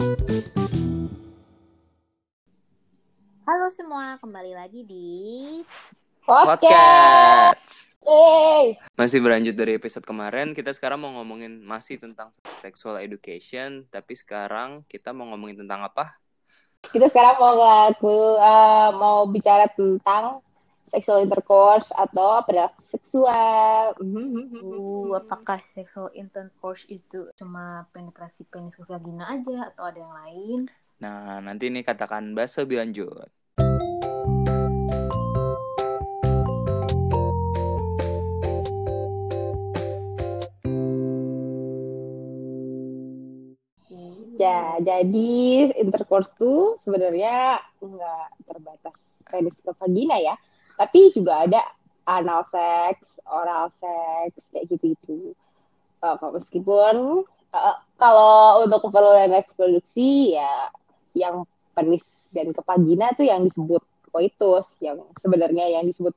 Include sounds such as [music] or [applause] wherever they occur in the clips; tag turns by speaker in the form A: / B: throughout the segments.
A: Halo semua, kembali lagi di
B: Podcast.
C: Yeay.
B: Masih berlanjut dari episode kemarin, kita sekarang mau ngomongin masih tentang sexual education, tapi sekarang kita mau ngomongin tentang apa?
C: Kita sekarang mau ngaku, uh, mau bicara tentang sexual intercourse atau perilaku seksual.
A: uh, apakah sexual intercourse itu cuma penetrasi penis ke vagina aja atau ada yang lain?
B: Nah, nanti ini katakan bahasa lebih lanjut.
C: Ya, jadi intercourse tuh sebenarnya nggak terbatas penis ke vagina ya, tapi juga ada anal sex, oral sex, kayak gitu-gitu. Uh, meskipun uh, kalau untuk keperluan reproduksi ya yang penis dan ke vagina tuh yang disebut coitus, yang sebenarnya yang disebut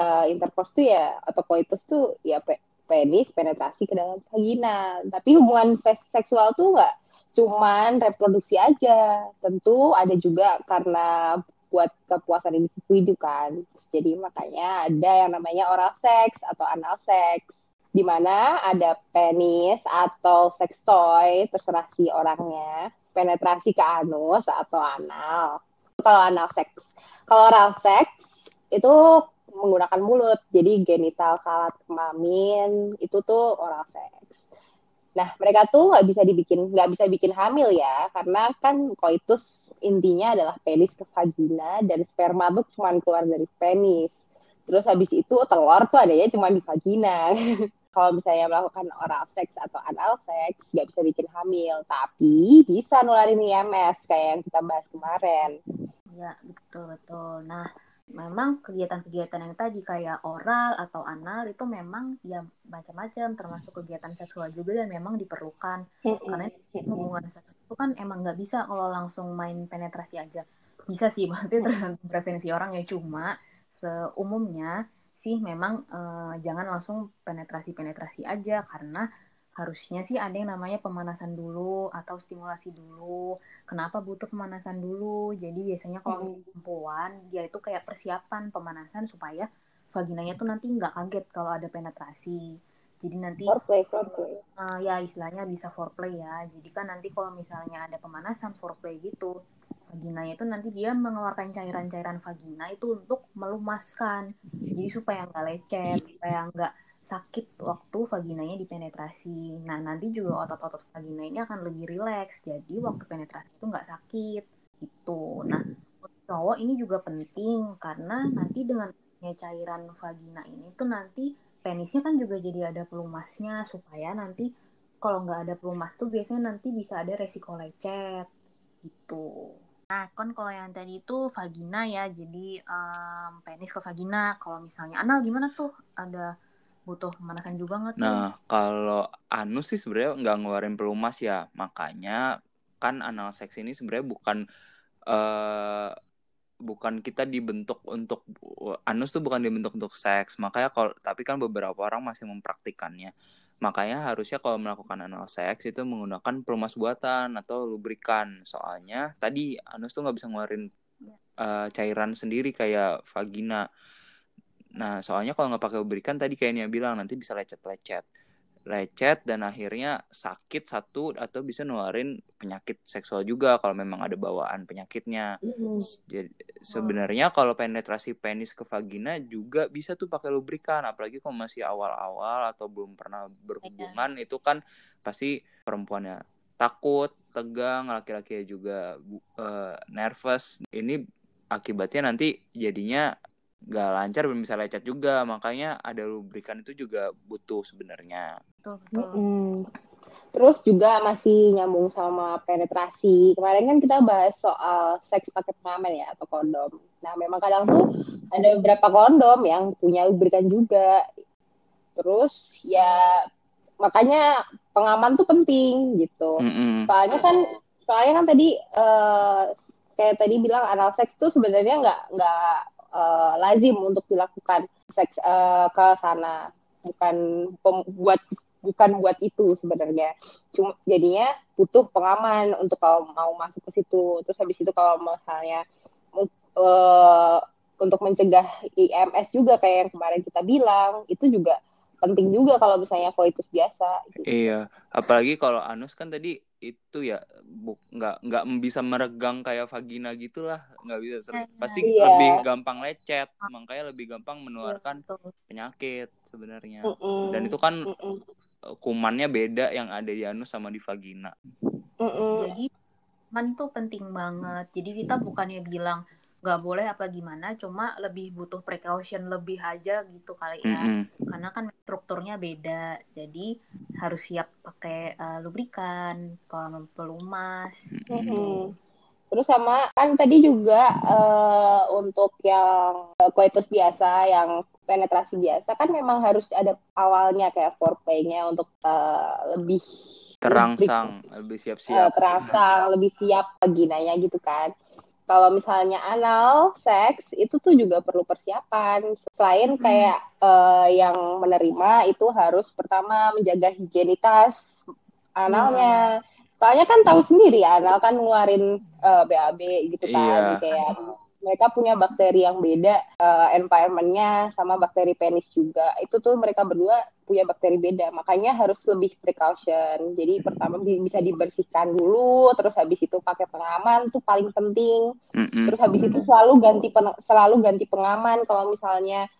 C: uh, intercourse tuh ya atau coitus tuh ya pe penis penetrasi ke dalam vagina. Tapi hubungan seksual tuh nggak cuman reproduksi aja. Tentu ada juga karena buat kepuasan individu kan. Jadi makanya ada yang namanya oral sex atau anal sex di mana ada penis atau sex toy terserah si orangnya penetrasi ke anus atau anal. Kalau anal sex, kalau oral sex itu menggunakan mulut, jadi genital salat kemamin itu tuh oral sex. Nah, mereka tuh nggak bisa dibikin, nggak bisa bikin hamil ya, karena kan koitus intinya adalah penis ke vagina dan sperma tuh cuma keluar dari penis. Terus habis itu telur tuh adanya cuma di vagina. [laughs] Kalau misalnya melakukan oral sex atau anal sex, nggak bisa bikin hamil, tapi bisa nularin IMS kayak yang kita bahas kemarin.
A: Ya, betul betul. Nah, memang kegiatan-kegiatan yang tadi kayak oral atau anal itu memang ya macam-macam termasuk kegiatan seksual juga dan memang diperlukan. Karena hubungan seks itu kan emang nggak bisa kalau langsung main penetrasi aja. Bisa sih [laughs] maksudnya tergantung preferensi orang ya. Cuma seumumnya sih memang eh, jangan langsung penetrasi-penetrasi aja. Karena harusnya sih ada yang namanya pemanasan dulu atau stimulasi dulu. Kenapa butuh pemanasan dulu? Jadi biasanya kalau
C: Hmm.
A: perempuan dia itu kayak persiapan pemanasan supaya vaginanya tuh nanti nggak kaget kalau ada penetrasi. Jadi nanti
C: Foreplay, foreplay.
A: eh, ya istilahnya bisa foreplay ya. Jadi kan nanti kalau misalnya ada pemanasan foreplay gitu, vaginanya itu nanti dia mengeluarkan cairan-cairan vagina itu untuk melumaskan. Jadi supaya nggak lecet, supaya nggak sakit waktu vaginanya dipenetrasi. Nah, nanti juga otot-otot vagina ini akan lebih rileks. Jadi waktu penetrasi itu nggak sakit gitu. Nah, cowok ini juga penting karena nanti dengan cairan vagina ini tuh nanti penisnya kan juga jadi ada pelumasnya supaya nanti kalau nggak ada pelumas tuh biasanya nanti bisa ada resiko lecet gitu. Nah, kan kalau yang tadi itu vagina ya, jadi em, penis ke vagina. Kalau misalnya anal gimana tuh? Ada butuh pemanasan juga nggak tuh?
B: Nah, kalau anus sih sebenarnya nggak ngeluarin pelumas ya, makanya kan anal seks ini sebenarnya bukan eh bukan kita dibentuk untuk anus tuh bukan dibentuk untuk seks, makanya kalau tapi kan beberapa orang masih mempraktikannya. Makanya harusnya kalau melakukan anal seks itu menggunakan pelumas buatan atau lubrikan. Soalnya tadi anus tuh nggak bisa ngeluarin eh, cairan sendiri kayak vagina. Nah, soalnya kalau nggak pakai lubrikan tadi kayak Nia bilang nanti bisa lecet-lecet. Lecet dan akhirnya sakit satu atau bisa nularin penyakit seksual juga kalau memang ada bawaan penyakitnya. Jadi sebenarnya kalau penetrasi penis ke vagina juga bisa tuh pakai lubrikan, apalagi kalau masih awal-awal atau belum pernah berhubungan itu kan pasti perempuannya takut, tegang, laki-laki juga uh, nervous. Ini akibatnya nanti jadinya nggak lancar belum bisa lecet juga makanya ada lubrikan itu juga butuh sebenarnya
A: betul betul
C: Mm-mm. Terus juga masih nyambung sama penetrasi. Kemarin kan kita bahas soal seks pakai pengaman ya atau kondom. Nah, memang kadang tuh ada beberapa kondom yang punya lubrikan juga. Terus ya makanya pengaman tuh penting gitu.
B: Mm-mm.
C: Soalnya kan soalnya kan tadi eh, kayak tadi bilang anal seks tuh sebenarnya nggak nggak eh, lazim untuk dilakukan seks eh, ke sana. Bukan buat bukan buat itu sebenarnya. Cuma jadinya butuh pengaman untuk kalau mau masuk ke situ. Terus habis itu kalau misalnya uh, untuk mencegah IMS juga kayak yang kemarin kita bilang itu juga penting juga kalau misalnya koitus biasa.
B: Gitu. Iya, apalagi kalau anus kan tadi itu ya bu, nggak nggak bisa meregang kayak vagina gitulah, nggak bisa iya, pasti iya. lebih gampang lecet, makanya lebih gampang menularkan iya, penyakit sebenarnya. Mm -mm. Dan itu kan mm -mm. kumannya beda yang ada di anus sama di vagina.
A: Mm -mm. Jadi kuman tuh penting banget. Jadi kita bukannya bilang nggak boleh apa gimana cuma lebih butuh precaution lebih aja gitu kali ya. Mm -hmm. karena kan strukturnya beda jadi harus siap pakai uh, lubrikan pelumas mm
C: -hmm. terus sama kan tadi juga uh, untuk yang kualitas biasa yang penetrasi biasa kan memang harus ada awalnya kayak foreplaynya untuk uh, lebih
B: terangsang lebih siap-siap. Uh,
C: terangsang lebih siap vaginanya gitu kan kalau misalnya anal seks itu tuh juga perlu persiapan selain hmm. kayak uh, yang menerima itu harus pertama menjaga higienitas analnya hmm. soalnya kan tahu sendiri ya anal kan ngeluarin uh, eh, BAB gitu kan yeah. kayak mereka punya bakteri yang beda uh, environmentnya sama bakteri penis juga. Itu tuh mereka berdua punya bakteri beda. Makanya harus lebih precaution. Jadi pertama bisa dibersihkan dulu terus habis itu pakai pengaman tuh paling penting. Mm-hmm. terus habis itu selalu ganti pen- selalu ganti pengaman kalau misalnya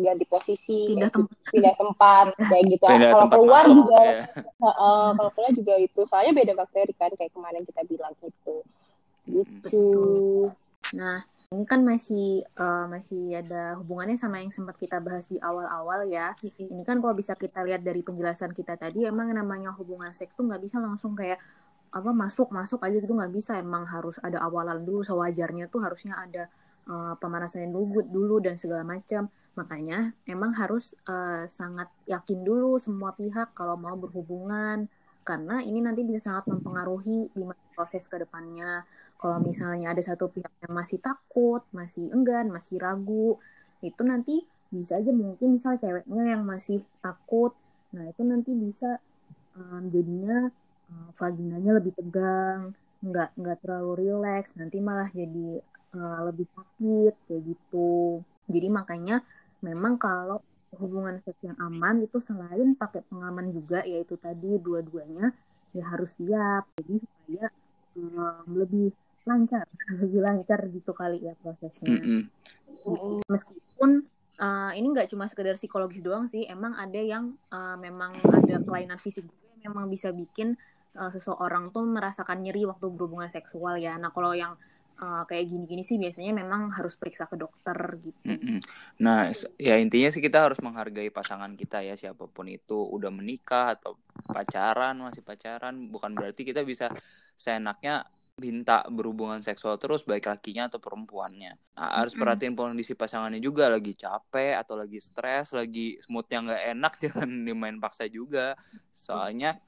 C: ganti posisi pindah tempat. pindah tempat kayak gitu. Kalau keluar masuk, juga ya. uh, kalau keluar juga itu. Soalnya beda bakteri kan kayak kemarin kita bilang itu. Gitu.
A: Nah ini kan masih uh, masih ada hubungannya sama yang sempat kita bahas di awal-awal ya. Mm-hmm. Ini kan kalau bisa kita lihat dari penjelasan kita tadi, emang namanya hubungan seks tuh nggak bisa langsung kayak apa masuk masuk aja gitu nggak bisa. Emang harus ada awalan dulu. Sewajarnya tuh harusnya ada uh, pemanasan dulu, dulu dan segala macam. Makanya emang harus uh, sangat yakin dulu semua pihak kalau mau berhubungan karena ini nanti bisa sangat mempengaruhi di proses ke depannya kalau misalnya ada satu pihak yang masih takut, masih enggan, masih ragu, itu nanti bisa aja mungkin misal ceweknya yang masih takut, nah itu nanti bisa um, jadinya um, vaginanya lebih tegang, nggak nggak terlalu rileks, nanti malah jadi uh, lebih sakit kayak gitu. Jadi makanya memang kalau hubungan seks yang aman itu selain pakai pengaman juga yaitu tadi dua-duanya ya harus siap. Jadi supaya um, lebih lancar [laughs] lebih lancar gitu kali ya prosesnya. Mm -hmm. meskipun uh, ini nggak cuma sekedar psikologis doang sih emang ada yang uh, memang ada kelainan fisik yang memang bisa bikin uh, seseorang tuh merasakan nyeri waktu berhubungan seksual ya. Nah kalau yang uh, kayak gini-gini sih biasanya memang harus periksa ke dokter gitu.
B: Nah, ya intinya sih kita harus menghargai pasangan kita ya siapa pun itu udah menikah atau pacaran masih pacaran bukan berarti kita bisa seenaknya minta berhubungan seksual terus baik lakinya atau perempuannya. Nah, harus perhatiin kondisi pasangannya juga lagi capek atau lagi stres lagi mood yang nggak enak [laughs] jangan dimain paksa juga. Soalnya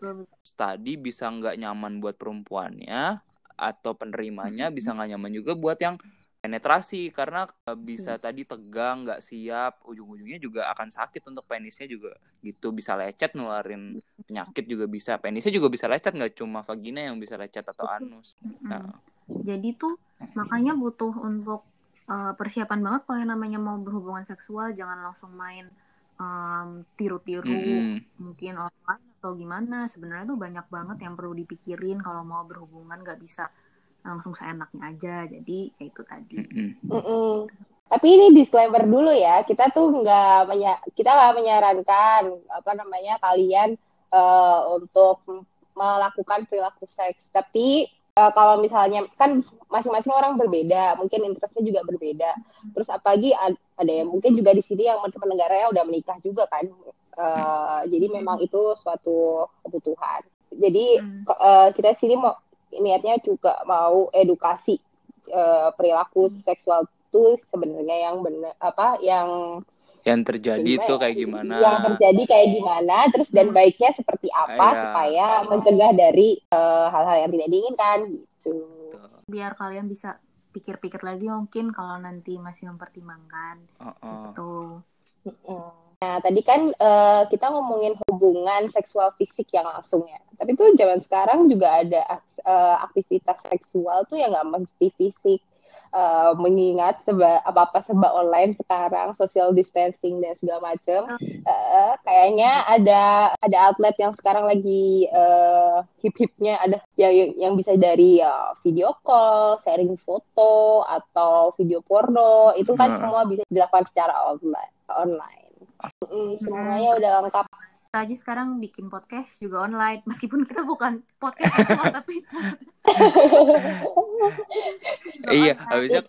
B: tadi bisa nggak nyaman buat perempuannya atau penerimanya bisa nggak nyaman juga buat yang penetrasi karena eh, bisa hmm. tadi tegang nggak siap ujung-ujungnya juga akan sakit untuk penisnya juga gitu bisa lecet nularin penyakit juga bisa. Penisnya juga bisa lecet nggak cuma vagina yang bisa lecet atau anus. Nah.
A: jadi tuh makanya butuh untuk uh, persiapan banget kalau yang namanya mau berhubungan seksual jangan langsung main um, tiru-tiru hmm. mungkin online atau gimana sebenarnya tuh banyak banget yang perlu dipikirin kalau mau berhubungan nggak bisa langsung seenaknya aja jadi ya itu tadi mm
C: -mm. tapi ini disclaimer dulu ya kita tuh nggak kita nggak menyarankan apa namanya kalian uh, untuk melakukan perilaku seks tapi uh, kalau misalnya kan masing-masing orang berbeda mungkin interestnya juga berbeda. Terus apalagi ada yang mungkin juga di sini yang negaranya udah menikah juga kan. Uh, jadi memang itu suatu kebutuhan. Jadi uh, kita sini mau niatnya juga mau edukasi uh, perilaku seksual itu sebenarnya yang benar apa yang
B: yang terjadi itu kayak gimana
C: yang terjadi kayak gimana terus dan baiknya seperti apa Ayah. supaya mencegah dari eh, hal-hal uh, yang tidak diinginkan gitu
A: biar kalian bisa pikir-pikir lagi mungkin kalau nanti masih mempertimbangkan uh -uh. gitu
C: Nah, tadi kan uh, kita ngomongin hubungan seksual fisik yang langsung ya. Tapi tuh zaman sekarang juga ada uh, aktivitas seksual tuh yang nggak mesti fisik. Uh, mengingat seba, apa-apa serba online sekarang, social distancing dan segala macam. Uh, kayaknya ada ada outlet yang sekarang lagi uh, hip-hipnya ada yang yang bisa dari uh, video call, sharing foto atau video porno, itu kan semua bisa dilakukan secara online. online. Mm, semuanya udah lengkap.
A: Kita aja sekarang bikin podcast juga online, meskipun kita bukan podcast semua, tapi [laughs]
B: iya, habisnya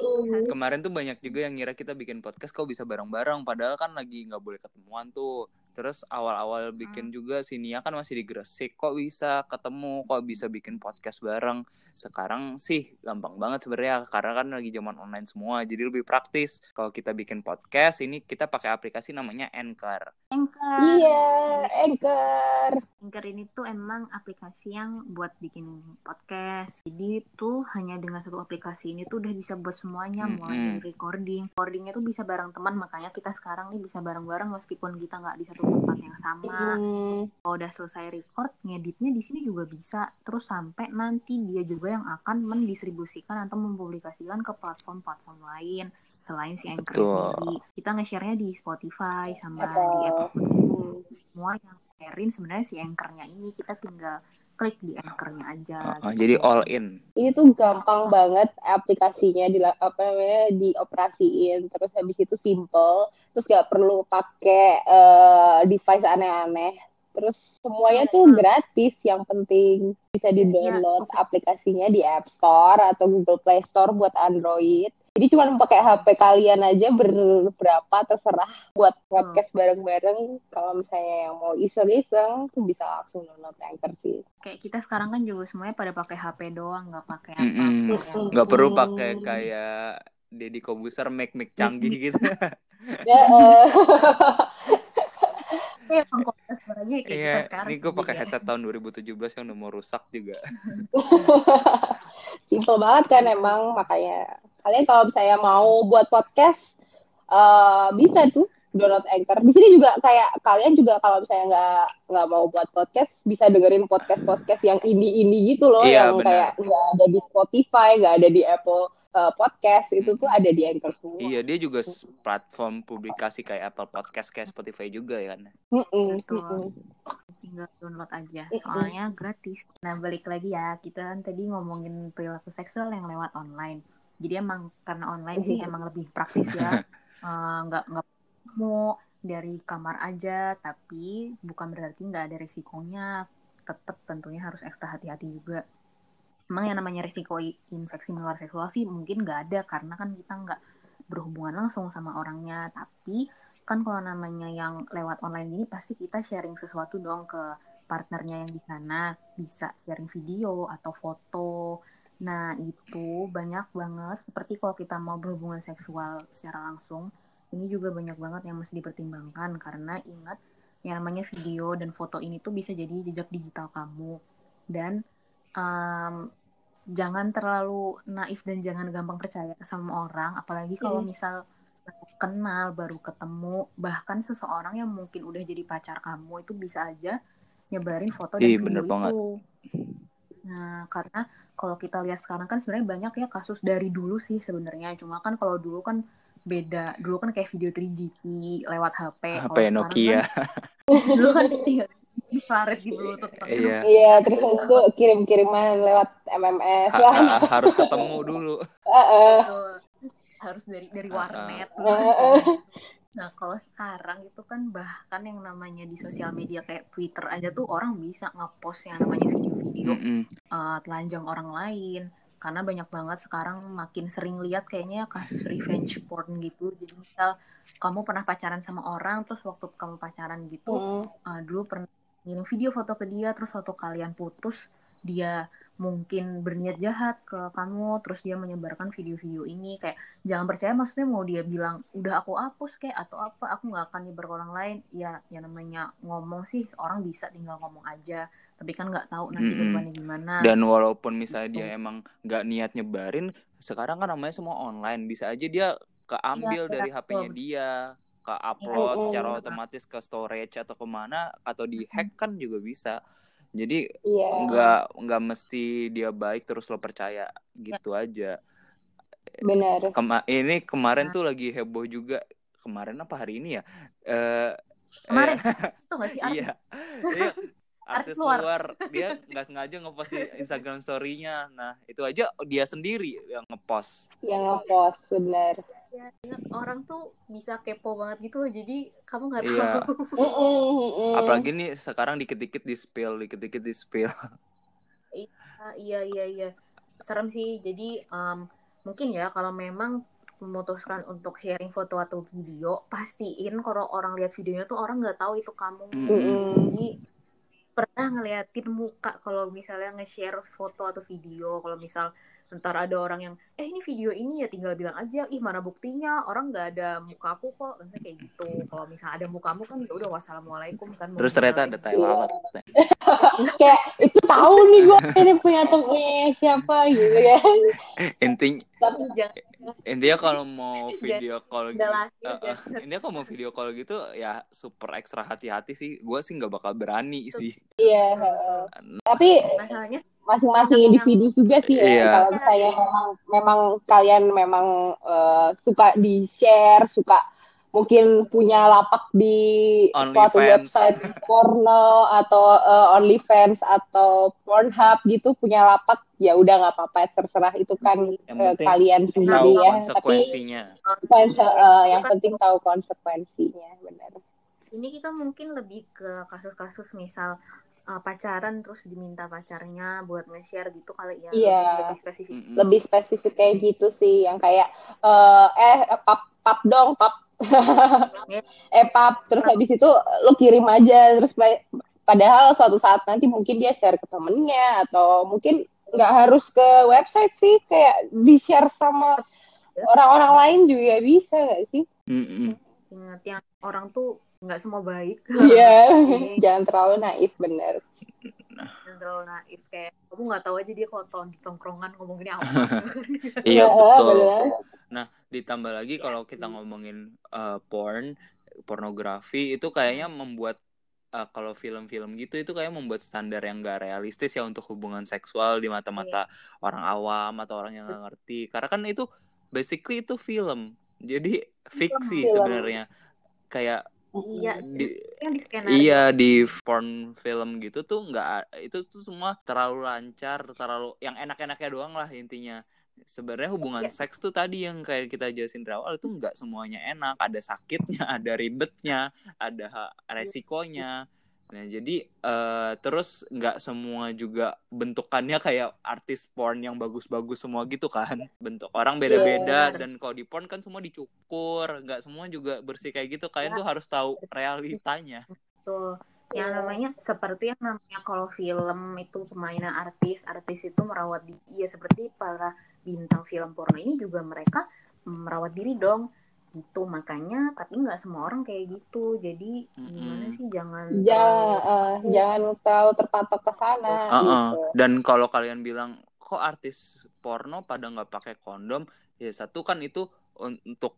B: kemarin tuh banyak juga yang ngira kita bikin podcast kok bisa bareng-bareng, padahal kan lagi nggak boleh ketemuan tuh. Terus awal-awal bikin hmm. juga si Nia kan masih di Gresik, kok bisa ketemu, kok bisa bikin podcast bareng. Sekarang sih gampang banget sebenarnya karena kan lagi zaman online semua, jadi lebih praktis. Kalau kita bikin podcast ini kita pakai aplikasi namanya Anchor.
A: Anchor.
C: Iya, Anchor.
A: Anchor ini tuh emang aplikasi yang buat bikin podcast. Jadi tuh hanya dengan satu aplikasi ini tuh udah bisa buat semuanya, -hmm. mulai dari recording. Recordingnya tuh bisa bareng teman, makanya kita sekarang nih bisa bareng-bareng meskipun kita nggak di satu tempat yang sama. Hmm. Kalau udah selesai record, ngeditnya di sini juga bisa. Terus sampai nanti dia juga yang akan mendistribusikan atau mempublikasikan ke platform-platform lain selain si Anchor sendiri. Kita nge-share-nya di Spotify sama Apple. di Apple. Semua yang sharein sebenarnya si Anchor-nya ini kita tinggal klik di anchornya aja.
B: Oh, gitu. Jadi all in.
C: Ini tuh gampang banget aplikasinya di apa namanya dioperasiin. Terus habis itu simple. Terus gak perlu pakai uh, device aneh-aneh. Terus semuanya tuh gratis. Yang penting bisa di download ya. aplikasinya di App Store atau Google Play Store buat Android. Jadi cuma pakai HP kalian aja berberapa terserah buat podcast hmm. bareng-bareng. Kalau misalnya yang mau iseng-iseng tuh bisa langsung download Anchor sih.
A: Kayak kita sekarang kan juga semuanya pada pakai HP doang, nggak pakai
B: apa-apa. Mm -hmm. Nggak perlu pakai kayak Deddy Kobuser make make canggih gitu. [laughs] ya, [laughs] uh.
A: Iya,
B: iya ini gue pakai headset tahun 2017 yang udah mau rusak juga. [laughs]
C: Simple banget kan emang makanya kalian kalau misalnya mau buat podcast uh, bisa tuh download Anchor. Di sini juga kayak kalian juga kalau misalnya nggak nggak mau buat podcast bisa dengerin podcast podcast yang ini ini gitu loh iya, yang bener. kayak nggak ada di Spotify, nggak ada di Apple uh, Podcast itu tuh ada di Anchor semua.
B: Iya dia juga platform publikasi kayak Apple Podcast kayak Spotify juga ya kan.
C: Mm -mm, mm
A: Tinggal download aja, soalnya gratis. Nah balik lagi ya kita kan tadi ngomongin perilaku seksual yang lewat online jadi emang karena online sih emang lebih praktis ya. [laughs] Eh, nggak uh, nggak mau dari kamar aja tapi bukan berarti nggak ada resikonya. Tetap tentunya harus ekstra hati-hati juga. Emang yang namanya resiko infeksi menular seksual sih mungkin nggak ada karena kan kita nggak berhubungan langsung sama orangnya. Tapi kan kalau namanya yang lewat online ini pasti kita sharing sesuatu dong ke partnernya yang di sana. Bisa sharing video atau foto Nah, itu banyak banget seperti kalau kita mau berhubungan seksual secara langsung, ini juga banyak banget yang mesti dipertimbangkan karena ingat yang namanya video dan foto ini tuh bisa jadi jejak digital kamu. Dan um, jangan terlalu naif dan jangan gampang percaya sama orang apalagi kalau misal kenal baru ketemu bahkan seseorang yang mungkin udah jadi pacar kamu itu bisa aja nyebarin foto dan Ih, video itu. banget. Nah karena kalau kita lihat sekarang kan sebenarnya banyak ya kasus dari dulu sih sebenarnya. Cuma kan kalau dulu kan beda. Dulu kan kayak video 3GP lewat HP
B: HP Nokia.
A: kan, [laughs] dulu kan tinggal infrared di bluetooth
C: iya. Iya terus itu kirim kiriman lewat MMS ha lah.
B: ha harus ketemu dulu. [laughs]
C: Uh -uh.
A: harus dari dari warnet. Uh -uh. Nah, kalau sekarang itu kan bahkan yang namanya di sosial media kayak Twitter aja tuh orang bisa ngepost yang namanya video-video mm -hmm. uh, telanjang orang lain. Karena banyak banget sekarang makin sering lihat kayaknya kasus revenge porn gitu. Jadi misal kamu pernah pacaran sama orang, terus waktu kamu pacaran gitu, mm. uh, dulu pernah ngirim video foto ke dia, terus waktu kalian putus, dia mungkin berniat jahat ke kamu terus dia menyebarkan video-video ini kayak jangan percaya maksudnya mau dia bilang udah aku hapus kayak atau apa aku nggak akan nyebar ke orang lain ya ya namanya ngomong sih orang bisa tinggal ngomong aja tapi kan nggak tahu nanti mm -hmm. gimana.
B: Dan walaupun misalnya dia emang nggak niat nyebarin sekarang kan namanya semua online. Bisa aja dia keambil ya, dari HP-nya dia ke upload
C: Iya.
B: secara otomatis ke storage atau ke mana atau di hack kan juga bisa. Jadi
C: Iya.
B: nggak nggak mesti dia baik terus lo percaya. Gitu aja.
C: Benar.
B: Kema ini kemarin tuh lagi heboh juga. Kemarin apa hari ini ya? Eh
A: Kemarin. [laughs]
B: Eh,
A: itu nggak sih
B: iya. Iya artis
A: luar.
B: luar dia nggak sengaja ngepost di Instagram story-nya nah itu aja dia sendiri yang ngepost
C: Yang ngepost benar.
A: Ya, ya, orang tuh bisa kepo banget gitu loh jadi kamu nggak tahu
B: Iya.
C: Mm-mm, mm-mm.
B: apalagi nih sekarang dikit-dikit di spill dikit-dikit di spill
A: Ah, iya iya iya serem sih jadi em, mungkin ya kalau memang memutuskan untuk sharing foto atau video pastiin kalau orang lihat videonya tuh orang nggak tahu itu kamu
B: Mm-mm.
C: Mm-mm.
A: jadi pernah ngeliatin muka kalau misalnya nge-share foto atau video kalau misal ntar ada orang yang eh ini video ini ya tinggal bilang aja ih mana buktinya orang nggak ada muka aku kok Maksudnya kayak gitu kalau misal ada mukamu kan ya udah wassalamualaikum kan
B: terus ternyata ada tai lalat [laughs]
C: Kayak itu tahu nih gue ini punya punya siapa gitu ya.
B: intinya
C: Tapi
A: jangan
B: intinya kalau mau [laughs] video call gitu eh,
A: jangan.
B: intinya kalau mau video call gitu ya super ekstra hati-hati sih gue sih nggak bakal berani sih
C: iya. heeh. Tapi
A: masalahnya
C: masing-masing individu juga sih ya.
B: Iya.
C: Kalau misalnya memang memang kalian memang eh, suka di share, suka mungkin punya lapak di suatu
B: OnlyFans.
C: website porno atau eh, OnlyFans atau Pornhub gitu punya lapak ya udah nggak apa-apa terserah itu kan
B: Yang penting
C: kalian sendiri ya. Tapi konse- eh, yang penting tahu konsekuensinya benar.
A: ini kita mungkin lebih ke kasus-kasus misal uh, pacaran terus diminta pacarnya buat nge-share gitu kali ya.
C: Iya.
A: lebih spesifik.
C: Lebih spesifik kayak gitu sih yang kayak eh eh pap pap dong pap. Eh pap. Terus habis itu lo kirim aja terus pa- padahal suatu saat nanti mungkin dia share ke temennya atau mungkin nggak harus ke website sih kayak di share sama orang-orang lain juga bisa nggak sih?
B: Mm-mm.
A: ingat yang orang tuh nggak semua baik. [laughs]
C: Iya.
A: Ini
C: jangan terlalu naif bener.
A: Yang terlalu naif kayak kamu nggak tahu aja dia kalau tahun di tongkrongan ngomong gini apa [laughs]
B: iya
C: Ya,
B: betul.
C: Bener.
B: ditambah lagi kalau kita ngomongin uh, porn pornografi itu kayaknya membuat uh, kalau film-film gitu itu kayak membuat standar yang gak realistis ya untuk hubungan seksual di mata-mata orang awam atau orang yang nggak ngerti. Karena kan itu basically itu film. Jadi fiksi sebenarnya. Kayak
A: iya
B: di,
A: yang di skenario
B: Iya di porn film gitu tuh nggak itu tuh semua terlalu lancar, terlalu yang enak-enaknya doang lah intinya. Sebenarnya hubungan
A: Iya.
B: seks tuh tadi yang kayak kita jelasin dari awal itu nggak semuanya enak, ada sakitnya, [laughs] ada ribetnya, ada ha- resikonya. Nah jadi eh, terus nggak semua juga bentukannya kayak artis porn yang bagus-bagus semua gitu kan. Bentuk orang beda-beda
A: Iya.
B: dan kalau di porn kan semua dicukur, nggak semua juga bersih kayak gitu. Kalian
A: Ya.
B: tuh harus tahu realitanya.
A: tuh yang
C: Iya.
A: namanya seperti yang namanya kalau film itu pemainan artis artis itu merawat diri ya seperti para bintang film porno ini juga mereka merawat diri dong gitu. Makanya tapi nggak semua orang kayak gitu. Jadi gimana sih jangan
C: ja,
A: terlalu-
C: eh, jangan terlalu terpatok ke sana
B: Uh-uh.
C: gitu.
B: Dan kalau kalian bilang kok artis porno pada nggak pakai kondom, ya satu kan itu un- untuk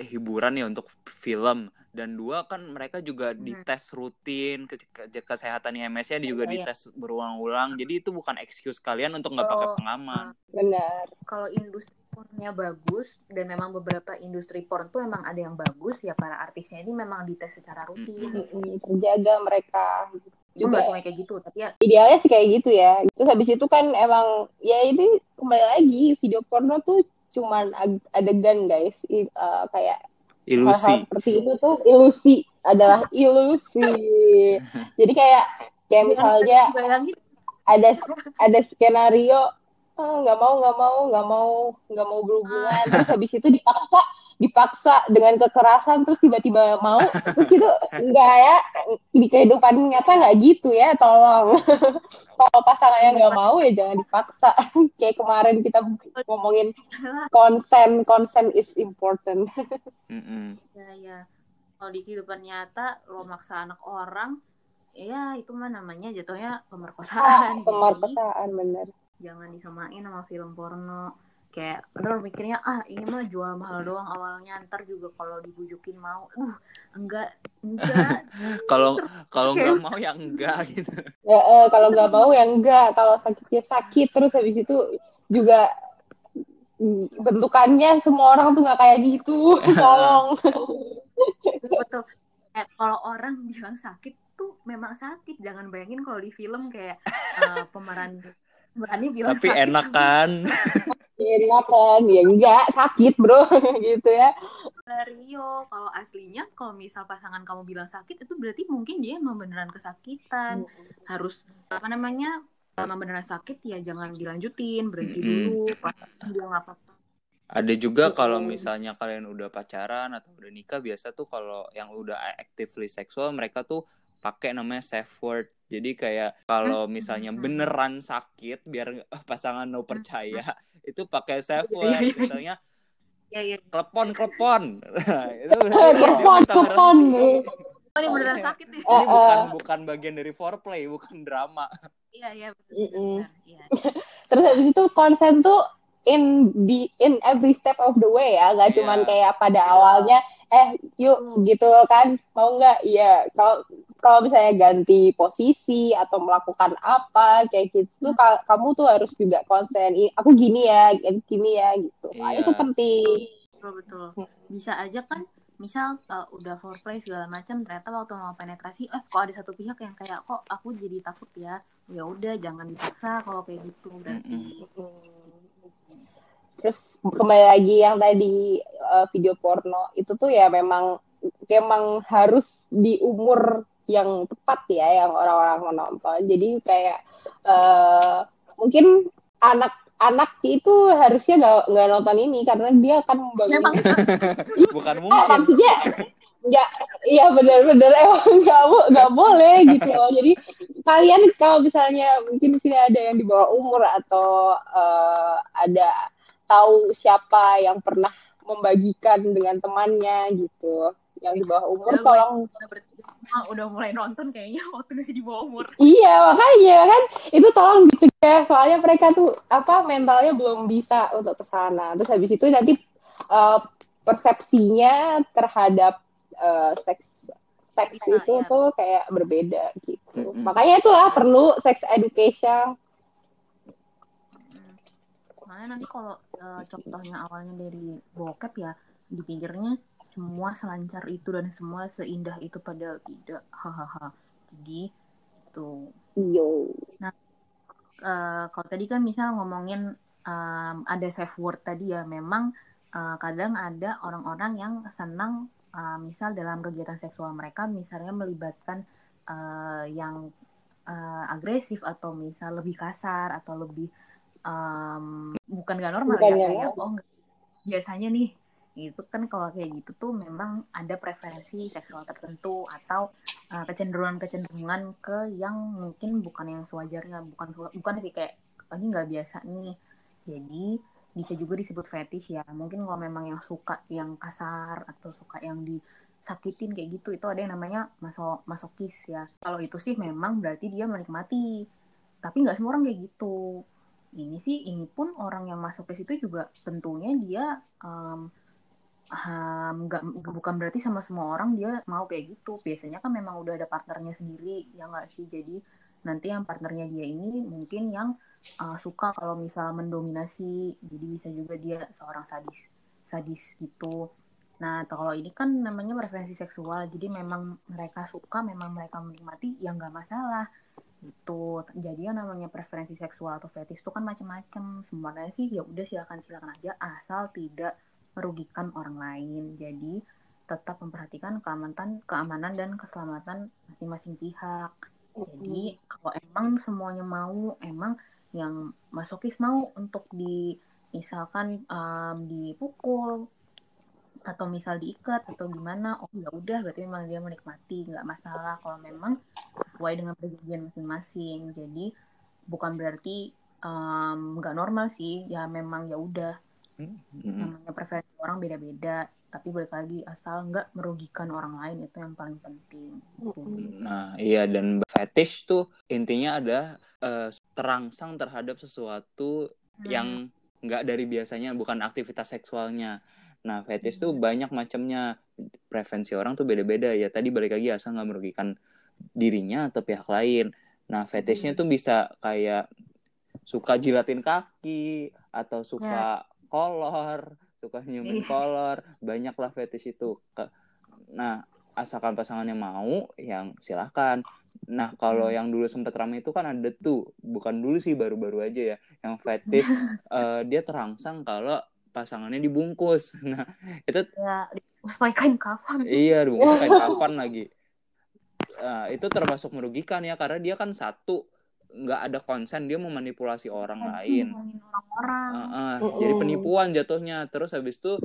B: hiburan ya untuk film. Dan dua kan mereka juga
A: Hmm.
B: dites rutin ke, ke- kesehatan IMS-nya juga
A: Iya, iya.
B: dites berulang-ulang. Jadi itu bukan excuse kalian untuk nggak pakai
A: Oh,
B: pengaman.
C: benar.
A: Kalau industri pornnya bagus dan memang beberapa industri porn tuh memang ada yang bagus ya para artisnya ini memang dites secara rutin.
C: Mm-mm, terjaga mereka. Juga
A: semuanya kayak gitu tapi ya.
C: idealnya sih kayak gitu ya. Terus habis itu kan emang ya ini kembali lagi video porno tuh cuman adegan guys. I- eh, kayak
B: ilusi.
C: seperti itu tuh ilusi adalah ilusi. [laughs] Jadi kayak kayak misalnya
A: bayangin.
C: ada ada skenario "Ah, nggak mau nggak mau nggak mau nggak mau berhubungan. Terus habis itu dipaksa dipaksa dengan kekerasan terus tiba-tiba mau. Terus itu enggak ya di kehidupan nyata nggak gitu ya tolong. [laughs] Kalau pasangannya nggak mau ya jangan dipaksa. [laughs] Kayak kemarin kita ngomongin konsen konsen is important. [laughs]
B: Mm-mm.
A: ya ya. Kalau di kehidupan nyata lo maksa anak orang ya itu mah namanya jatuhnya pemerkosaan. Jadi,
C: pemerkosaan bener
A: jangan disamain sama film porno. Kayak kadang mikirnya ah ini mah jual mahal doang awalnya ntar juga kalau dibujukin mau. Uh enggak enggak. [laughs]
B: Kalau kalau nggak mau ya enggak [laughs] gitu.
C: Ya eh, kalau nggak mau ya enggak. Kalau sakitnya sakit. Terus habis itu juga mm, bentukannya semua orang tuh nggak kayak gitu. [laughs] Tolong.
A: Betul betul. Eh, kalau orang bilang sakit tuh memang sakit. Jangan bayangin kalau di film kayak uh, pemeran pemerannya bilang
B: tapi
A: sakit,
B: enak kan?
C: Enak kan? Ya enggak sakit bro. [laughs] Gitu ya.
A: Rio kalau aslinya kalau misal pasangan kamu bilang sakit itu berarti mungkin dia emang beneran kesakitan. Harus apa namanya emang beneran sakit ya jangan dilanjutin berhenti
B: Mm-mm.
A: dulu pas dia nggak apa-apa.
B: Ada juga kalau misalnya kalian udah pacaran atau udah nikah biasa tuh kalau yang udah actively seksual mereka tuh pakai namanya safe word. Jadi kayak kalau misalnya
A: Hmm.
B: beneran sakit biar [laughs] pasangan no percaya [laughs] itu pakai safe
A: Iya,
B: word.
A: iya, iya.
B: misalnya
A: ya ya
B: klepon klepon. [laughs] Nah, itu
C: Eh, klepon, klepon.
B: berhenti.
A: oh ini beneran sakit ya
C: Eh,
B: ini bukan
C: eh.
B: bukan bagian dari foreplay bukan drama.
A: Iya iya
C: Mm-mm.
A: bener, iya
C: terus habis itu konsen tuh in di in every step of the way ya. Nggak
B: Iya.
C: cuman kayak pada awalnya eh yuk gitu kan. Mau nggak? Iya. Kalau kalau misalnya ganti posisi atau melakukan apa kayak gitu ka- kamu tuh harus juga konsen "Ih, aku gini ya gini ya gitu. Nah,
B: Iya.
C: itu penting.
A: Betul betul. Bisa aja kan misal uh, udah foreplay segala macam ternyata waktu mau penetrasi eh kok ada satu pihak yang kayak kok aku jadi takut ya? Ya udah jangan dipaksa kalau kayak gitu berarti.
C: Terus kembali lagi yang tadi uh, video porno itu tuh ya memang memang harus di umur yang tepat ya yang orang-orang menonton. Jadi kayak uh, mungkin anak-anak itu harusnya nggak nggak nonton ini karena dia akan membangun
A: memang. [laughs]
B: Bukan
C: Ah,
B: mungkin.
C: maksudnya ya iya benar-benar emang nggak nggak boleh gitu loh. Jadi kalian kalau misalnya mungkin sih ada yang di bawah umur atau eh, ada tahu siapa yang pernah membagikan dengan temannya gitu yang di bawah umur tolong
A: semua udah mulai nonton kayaknya [laughs] waktu masih di bawah umur
C: iya makanya kan itu tolong dicegah soalnya mereka tuh apa mentalnya belum bisa untuk ke sana terus habis itu nanti eh, persepsinya terhadap eh, seks seks
A: Iya,
C: itu
A: iya.
C: tuh kayak berbeda gitu
B: Mm-mm.
C: makanya itu lah perlu sex education.
A: Makanya nanti kalau eh, contohnya awalnya dari bokep ya di pinggirnya semua selancar itu dan semua seindah itu pada tidak hahaha. Jadi tuh
C: iyo
A: eh, kalau tadi kan misal ngomongin em, ada safe word tadi ya memang eh, kadang ada orang-orang yang senang eh, misal dalam kegiatan seksual mereka misalnya melibatkan eh, yang eh, agresif atau misal lebih kasar atau lebih em, bukan gak normal
C: Bukan
A: ya?
C: nggak
A: kayak oh biasanya nih itu kan kalau kayak gitu tuh memang ada preferensi seksual tertentu atau uh, kecenderungan-kecenderungan ke yang mungkin bukan yang sewajarnya bukan bukan sih kayak "Oh, ini nggak biasa nih. Jadi bisa juga disebut fetish ya. Mungkin kalau memang yang suka yang kasar atau suka yang disakitin kayak gitu itu ada yang namanya maso masokis ya. Kalau itu sih memang berarti dia menikmati. Tapi nggak semua orang kayak gitu. Ini sih ini pun orang yang masokis itu juga tentunya dia um, um, bukan berarti sama semua orang dia mau kayak gitu. Biasanya kan memang udah ada partnernya sendiri ya nggak sih? Jadi nanti yang partnernya dia ini mungkin yang uh, suka kalau misal mendominasi. Jadi bisa juga dia seorang sadis sadis gitu. Nah kalau ini kan namanya preferensi seksual. Jadi memang mereka suka memang mereka menikmati ya nggak masalah. Gitu. Jadi yang namanya preferensi seksual atau fetish itu kan macam-macam. Sebenarnya sih ya udah silakan silakan aja. Asal tidak merugikan orang lain. Jadi tetap memperhatikan keamanan, keamanan dan keselamatan masing-masing pihak. Jadi kalau emang semuanya mau, emang yang masokis mau untuk di misalkan um, dipukul atau misal diikat atau gimana, oh ya udah berarti memang dia menikmati, nggak masalah kalau memang sesuai dengan perjanjian masing-masing. Jadi bukan berarti um, nggak normal sih, ya memang ya udah
B: Mm-mm.
A: namanya preferensi orang beda-beda tapi balik lagi asal nggak merugikan orang lain itu yang paling penting Gitu.
B: Nah, iya dan fetish tuh intinya ada eh, terangsang terhadap sesuatu
A: Hmm.
B: yang nggak dari biasanya bukan aktivitas seksualnya. Nah fetish tuh banyak macamnya. Preferensi orang tuh beda-beda. Ya tadi balik lagi asal nggak merugikan dirinya atau pihak lain. Nah fetishnya tuh bisa kayak suka jilatin kaki atau suka kolor suka nyiumin
A: Ih.
B: kolor banyak lah fetish itu nah asalkan pasangannya mau yang silahkan nah kalau
A: Hmm.
B: yang dulu sempet ramai itu kan ada tuh bukan dulu sih baru-baru aja ya yang fetish [laughs] eh, dia terangsang kalau pasangannya dibungkus [laughs] nah itu
A: ya kain kafan
B: Iya, dibungkus kain [laughs] kafan lagi. Nah, itu termasuk merugikan ya karena dia kan satu nggak ada konsen dia memanipulasi orang lain.
A: orang-orang
B: Heeh,
C: Mm-mm.
B: jadi penipuan jatuhnya. Terus habis itu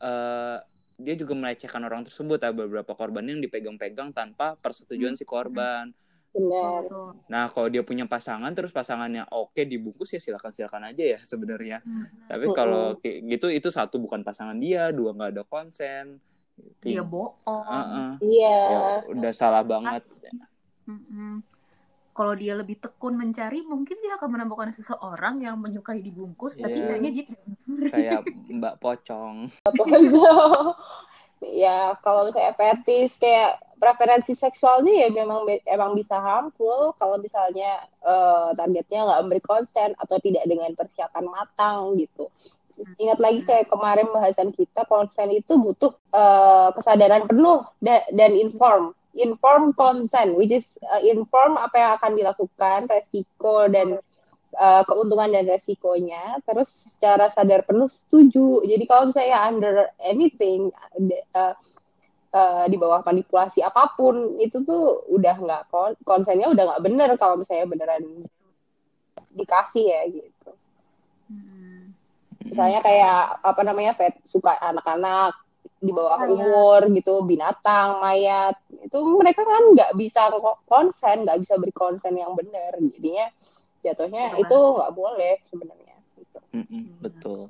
B: eh, dia juga melecehkan orang tersebut. Ada beberapa korban yang dipegang-pegang tanpa persetujuan si korban.
C: Benar.
B: Nah, kalau dia punya pasangan terus pasangannya oke dibungkus ya silakan silakan aja ya sebenarnya.
A: Hmm.
B: Tapi kalau kayak gitu itu satu bukan pasangan dia, dua nggak ada konsen.
A: dia bohong.
C: Iya.
B: Ya, udah salah banget.
A: Mm-mm. Kalau dia lebih tekun mencari, mungkin dia akan menemukan seseorang yang menyukai dibungkus, tapi
B: Iya.
A: sayangnya dia tidak
B: kayak [laughs] Mbak Pocong. [laughs]
C: ya kalau misalnya fetish kayak preferensi seksualnya ya memang emang bisa harmful kalau misalnya eh, targetnya nggak memberi konsen atau tidak dengan persiapan matang gitu. Ingat lagi kayak kemarin bahasan kita konsen itu butuh eh, kesadaran penuh da- dan inform, inform consent, which is eh, inform apa yang akan dilakukan, resiko dan eh, keuntungan dan resikonya, terus secara sadar penuh setuju. Jadi kalau misalnya under anything eh, eh, di bawah manipulasi apa pun itu tuh udah nggak kon- konsennya udah nggak bener kalau misalnya beneran dikasih ya gitu.
A: Mm-mm.
C: Misalnya kayak apa namanya vet suka anak-anak di bawah
A: Mayat.
C: umur gitu, binatang, mayat itu mereka kan nggak bisa ko- konsen, nggak bisa beri konsen yang benar. Jadinya jatuhnya
A: Benar.
C: itu nggak boleh sebenarnya. Gitu.
B: Mm-mm, betul.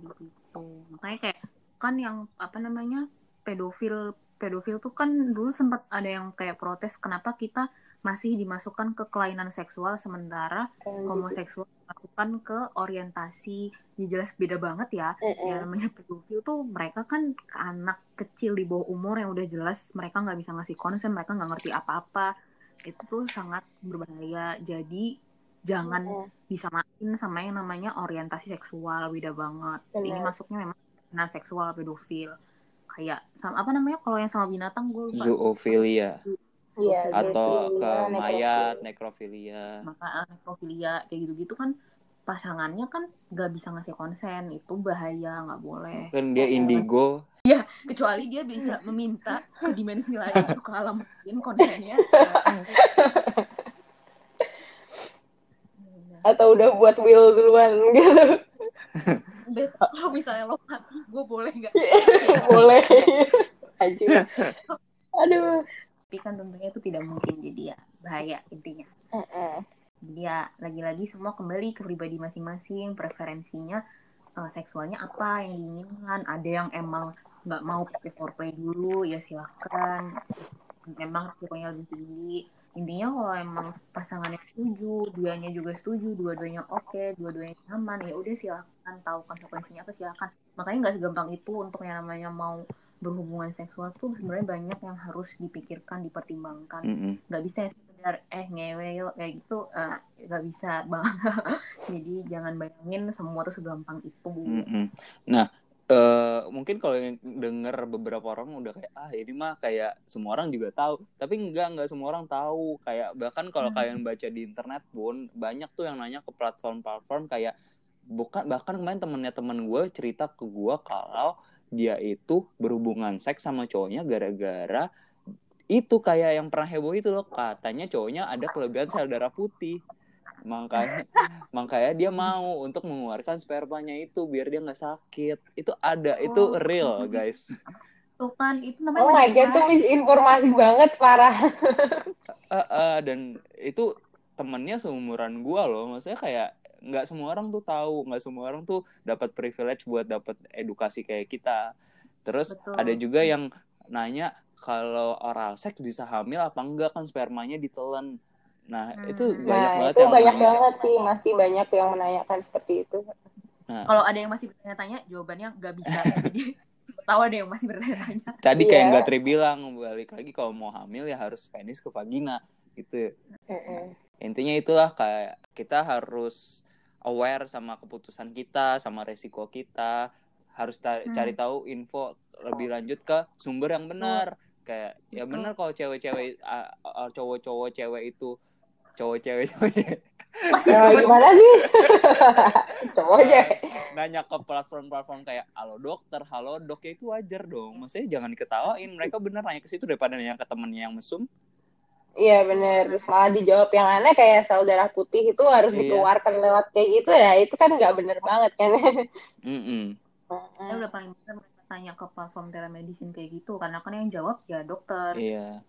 A: gitu makanya kayak kan yang apa namanya pedofil pedofil tuh kan dulu sempat ada yang kayak protes kenapa kita masih dimasukkan ke kelainan seksual sementara homoseksual dimasukkan ke orientasi. Ya jelas beda banget ya.
C: Mm-mm.
A: yang namanya pedofil tuh mereka kan anak kecil di bawah umur yang udah jelas mereka nggak bisa ngasih konsen mereka nggak ngerti apa-apa. Itu tuh sangat berbahaya. Jadi jangan
C: Mm-mm.
A: disamain sama yang namanya orientasi seksual. Beda banget. Ini masuknya memang nah seksual pedofil. Kayak sama apa namanya? Kalau yang sama binatang gue lupa.
B: Zoofilia
C: Iya,
B: atau ke mayat, nekrofilia.
A: maka nekrofilia kayak gitu-gitu kan pasangannya kan nggak bisa ngasih konsen itu bahaya nggak boleh
B: Kan dia indigo. [laughs]
A: kecuali dia bisa meminta ke dimensi lain ke alam lain konsennya
C: Atau udah buat will duluan gitu. [laughs]
A: Bet, kalau misalnya lo mati gue boleh nggak [laughs]
C: boleh. Anjir. Aduh.
A: Tapi kan tentunya itu tidak mungkin jadi ya bahaya intinya
C: Mm-mm.
A: Jadi ya lagi-lagi semua kembali ke pribadi masing-masing, preferensinya eh, seksualnya apa yang diinginkan. Ada yang emang nggak mau pakai foreplay dulu, ya silahkan. Memang resikonya lebih tinggi. Intinya kalau emang pasangannya setuju, dianya juga setuju, dua-duanya oke, dua-duanya nyaman, ya udah silahkan tahu konsekuensinya apa silahkan. Makanya nggak segampang itu untuk yang namanya mau berhubungan seksual tuh sebenarnya banyak yang harus dipikirkan, dipertimbangkan nggak bisa ya sekedar eh ngewe yuk kayak gitu eh, nggak bisa bang [laughs] jadi jangan bayangin semua tuh segampang itu
B: Mm-mm. Nah, eh, mungkin kalau yang denger beberapa orang udah kayak ah ini mah kayak semua orang juga tahu, tapi enggak enggak semua orang tahu. Kayak bahkan kalau
A: Hmm.
B: kalian baca di internet pun banyak tuh yang nanya ke platform-platform kayak bukan bahkan kemarin temennya temen gue cerita ke gue kalau dia itu berhubungan seks sama cowoknya gara-gara itu kayak yang pernah heboh itu loh katanya cowoknya ada kelebihan sel darah putih makanya [laughs] makanya dia mau untuk mengeluarkan spermanya itu biar dia nggak sakit itu ada itu
A: Oh.
B: real guys
A: tuh kan itu namanya
C: Oh my god, itu
A: manipulasi.
C: misinformasi banget parah. [laughs]
B: Eh, eh, dan itu temennya seumuran gua loh maksudnya kayak nggak semua orang tuh tahu nggak semua orang tuh dapat privilege buat dapat edukasi kayak kita terus
A: Betul.
B: ada juga yang nanya kalau oral seks bisa hamil apa enggak kan spermanya ditelan nah
A: Hmm.
B: itu banyak
C: Nah,
B: banget
C: itu
B: yang
C: banyak
B: nanya.
C: banget sih, masih banyak yang menanyakan seperti itu.
B: Nah.
A: Kalau ada yang masih bertanya-tanya, jawabannya nggak bisa. [laughs] Jadi tahu ada yang masih bertanya-tanya.
B: Tadi
C: Iya.
B: kayak nggak Tri bilang balik lagi kalau mau hamil ya harus penis ke vagina gitu.
C: Mm-mm.
B: Intinya itulah kayak kita harus aware sama keputusan kita, sama resiko kita, harus ta-
A: Hmm.
B: cari tahu info lebih lanjut ke sumber yang benar. Kayak ya benar kalau cewek-cewek cowok-cowok cewek itu cowok cewek [laughs] cowok cewek
A: Masih
C: Ya, gimana sih? [laughs] Coba aja.
B: nanya ke platform-platform kayak halo dokter, halo dok ya itu wajar dong. Maksudnya jangan diketawain, mereka bener nanya ke situ daripada nanya ke temennya yang mesum.
C: Iya bener. Terus malah dijawab yang aneh kayak sel darah putih itu harus
B: Iya.
C: dikeluarkan lewat kayak gitu ya. Itu kan nggak bener banget kan. [laughs]
B: Mm-mm.
A: saya udah paling bener tanya ke platform telemedicine kayak gitu karena kan yang jawab ya dokter
B: Iya.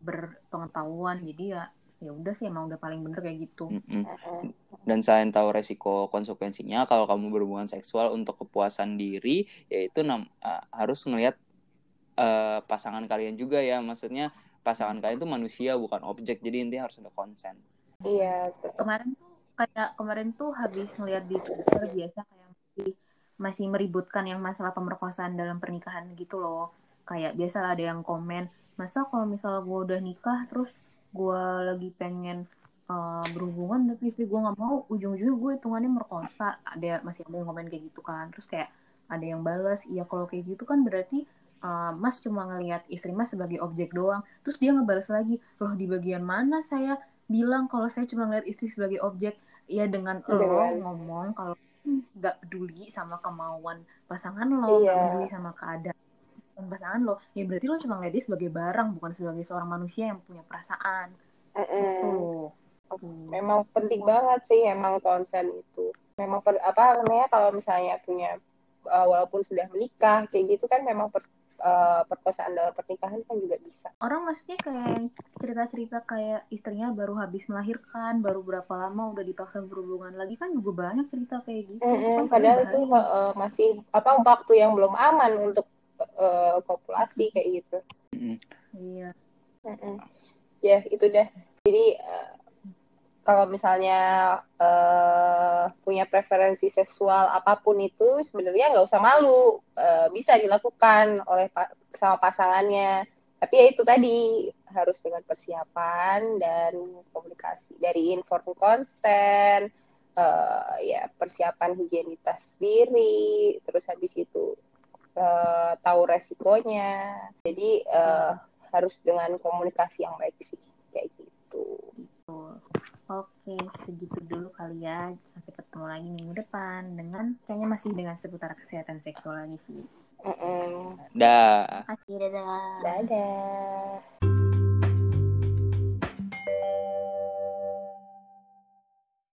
A: berpengetahuan jadi ya ya udah sih emang udah paling bener kayak gitu
B: Mm-mm. Dan selain tahu resiko konsekuensinya, kalau kamu berhubungan seksual untuk kepuasan diri, yaitu nam- uh, harus ngelihat uh, pasangan kalian juga ya. Maksudnya pasangan kalian itu manusia bukan objek, jadi intinya harus ada konsen.
C: Iya. betul.
A: kemarin tuh kayak kemarin tuh habis ngeliat di Twitter biasa kayak masih masih meributkan yang masalah pemerkosaan dalam pernikahan gitu loh kayak biasa ada yang komen masa kalau misalnya gue udah nikah terus gue lagi pengen uh, berhubungan tapi istri gue nggak mau ujung-ujungnya gue hitungannya merkosa ada masih ada yang komen kayak gitu kan terus kayak ada yang balas iya kalau kayak gitu kan berarti uh, mas cuma ngelihat istri mas sebagai objek doang. Terus dia ngebalas lagi loh di bagian mana saya bilang kalau saya cuma ngeliat istri sebagai objek? Ya dengan lo
C: Dengan-
A: ngomong kalau nggak peduli sama kemauan pasangan lo nggak
C: Iya.
A: peduli sama keadaan pasangan lo ya berarti lo cuma ngeliat dia sebagai barang bukan sebagai seorang manusia yang punya perasaan.
C: Mm-mm.
A: tuh
C: Memang penting banget sih emang konsen itu. Memang per- apa namanya kalau misalnya punya uh, walaupun sudah menikah kayak gitu kan memang per, uh, perkosaan dalam pernikahan kan juga bisa.
A: orang maksudnya kayak cerita-cerita kayak istrinya baru habis melahirkan baru berapa lama udah dipaksa berhubungan lagi kan juga banyak cerita kayak gitu
C: Mm-mm,
A: Kan
C: padahal
A: bahaya.
C: itu uh, masih apa waktu yang belum aman untuk uh, populasi kayak gitu.
A: iya
C: Mm-mm. Ya itu deh. Jadi uh, kalau misalnya uh, punya preferensi seksual apa pun itu sebenarnya nggak usah malu, Uh, bisa dilakukan oleh pa- sama pasangannya. Tapi ya itu tadi harus dengan persiapan dan komunikasi dari inform konsen, uh, ya persiapan higienitas diri, terus habis itu uh, tahu resikonya. Jadi uh, harus dengan komunikasi yang baik sih kayak gitu.
A: Oke, segitu dulu kali ya. Sampai ketemu lagi minggu depan dengan kayaknya masih dengan seputar kesehatan seksual lagi sih.
C: Mm-mm.
B: Dah.
A: Oke, dadah.
C: Dadah.